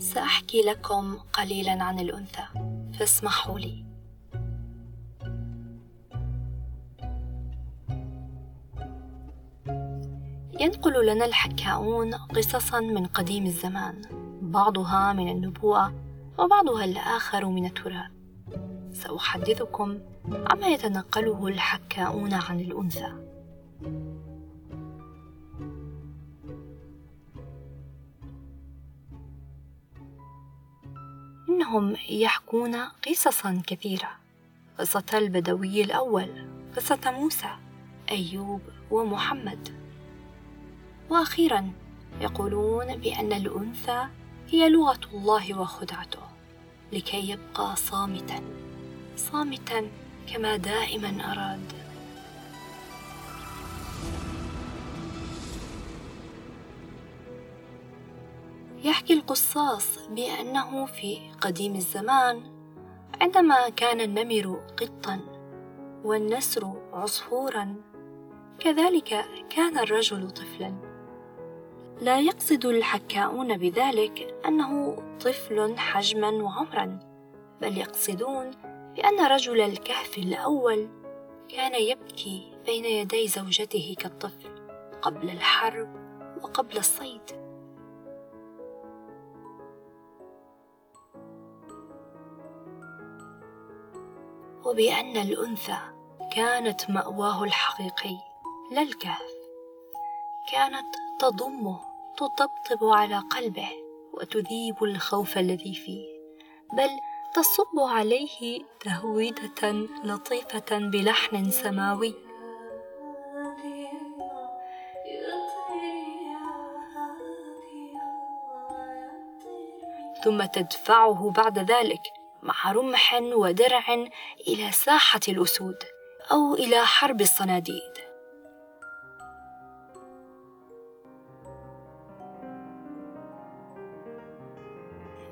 سأحكي لكم قليلا عن الأنثى فاسمحوا لي. ينقل لنا الحكاؤون قصصا من قديم الزمان بعضها من النبوءة وبعضها الآخر من التراث سأحدثكم عما يتنقله الحكاؤون عن الأنثى. إنهم يحكون قصصا كثيرة. قصة البدوي الأول قصة موسى أيوب ومحمد. وأخيرا يقولون بأن الأنثى هي لغة الله وخدعته لكي يبقى صامتا. صامتا كما دائما أراد. يحكي القصاص بأنه في قديم الزمان عندما كان النمر قطا والنسر عصفورا كذلك كان الرجل طفلا. لا يقصد الحكاؤون بذلك أنه طفل حجما وعمرا بل يقصدون بأن رجل الكهف الأول كان يبكي بين يدي زوجته كالطفل قبل الحرب وقبل الصيد. وبأن الأنثى كانت مأواه الحقيقي لا الكهف. كانت تضمه تطبطب على قلبه وتذيب الخوف الذي فيه بل تصب عليه تهويدة لطيفة بلحن سماوي. ثم تدفعه بعد ذلك مع رمح ودرع إلى ساحة الأسود أو إلى حرب الصناديد.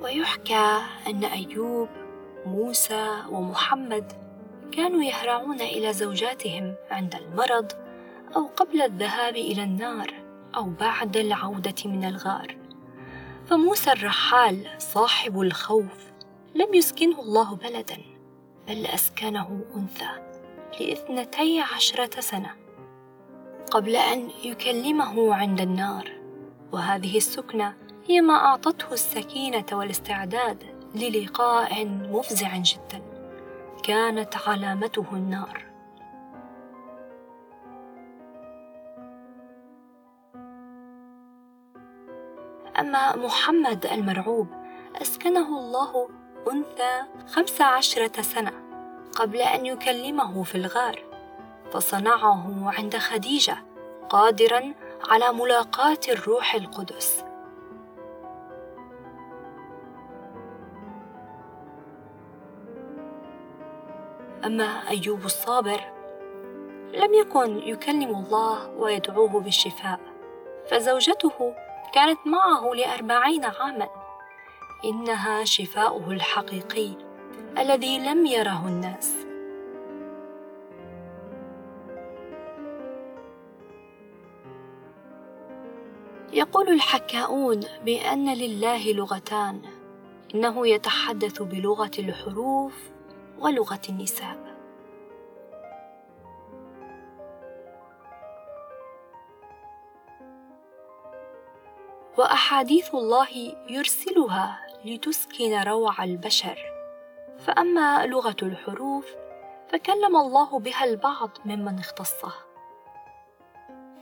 ويحكى أن أيوب موسى ومحمد كانوا يهرعون إلى زوجاتهم عند المرض أو قبل الذهاب إلى النار أو بعد العودة من الغار. فموسى الرحال صاحب الخوف لم يسكنه الله بلدا بل أسكنه أنثى لإثنتي عشرة سنة قبل أن يكلمه عند النار. وهذه السكنة هي ما أعطته السكينة والاستعداد للقاء مفزع جدا كانت علامته النار. أما محمد المرعوب أسكنه الله أنثى خمس عشرة سنة قبل أن يكلمه في الغار فصنعه عند خديجة قادرا على ملاقاة الروح القدس. أما أيوب الصابر لم يكن يكلم الله ويدعوه بالشفاء فزوجته كانت معه لأربعين عاماً. إنها شفاؤه الحقيقي الذي لم يره الناس. يقول الحكاؤون بأن لله لغتان إنه يتحدث بلغة الحروف ولغة النساء. وأحاديث الله يرسلها لتسكن روع البشر. فأما لغة الحروف فكلم الله بها البعض ممن اختصه.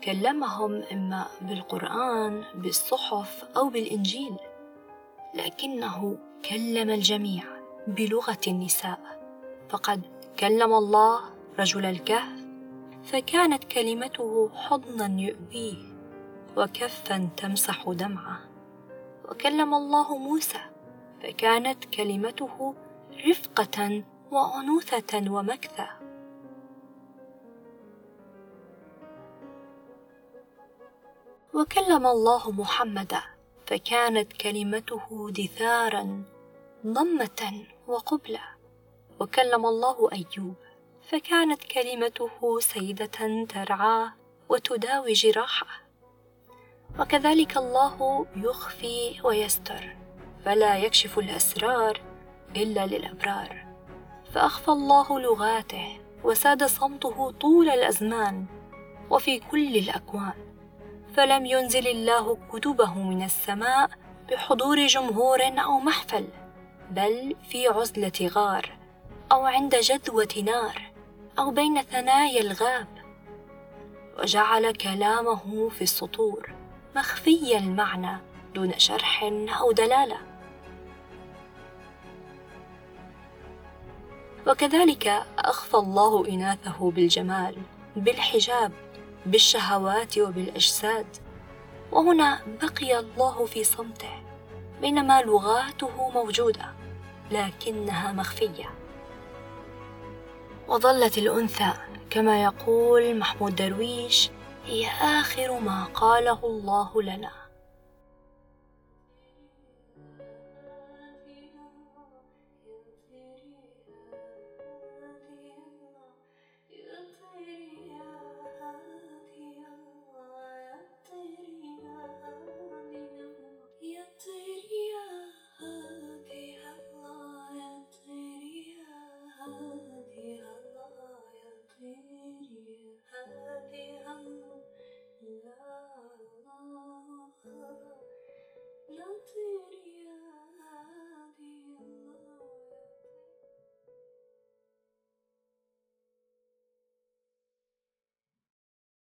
كلمهم إما بالقرآن بالصحف أو بالإنجيل لكنه كلم الجميع بلغة النساء. فقد كلم الله رجل الكهف فكانت كلمته حضنا يؤبيه وكفا تمسح دمعه. وكلم الله موسى فكانت كلمته رفقة وأنوثة ومكثة. وكلم الله محمدا فكانت كلمته دثارا ضمة وقبلة. وكلم الله أيوب فكانت كلمته سيدة ترعاه وتداوي جراحه. وكذلك الله يخفي ويستر فلا يكشف الأسرار إلا للأبرار. فأخفى الله لغاته وساد صمته طول الأزمان وفي كل الأكوان. فلم ينزل الله كتبه من السماء بحضور جمهور أو محفل بل في عزلة غار أو عند جدوة نار أو بين ثنايا الغاب. وجعل كلامه في السطور. مخفي المعنى دون شرح أو دلالة. وكذلك أخفى الله إناثه بالجمال بالحجاب بالشهوات وبالأجساد. وهنا بقي الله في صمته بينما لغاته موجودة لكنها مخفية. وظلت الأنثى كما يقول محمود درويش هي آخر ما قاله الله لنا.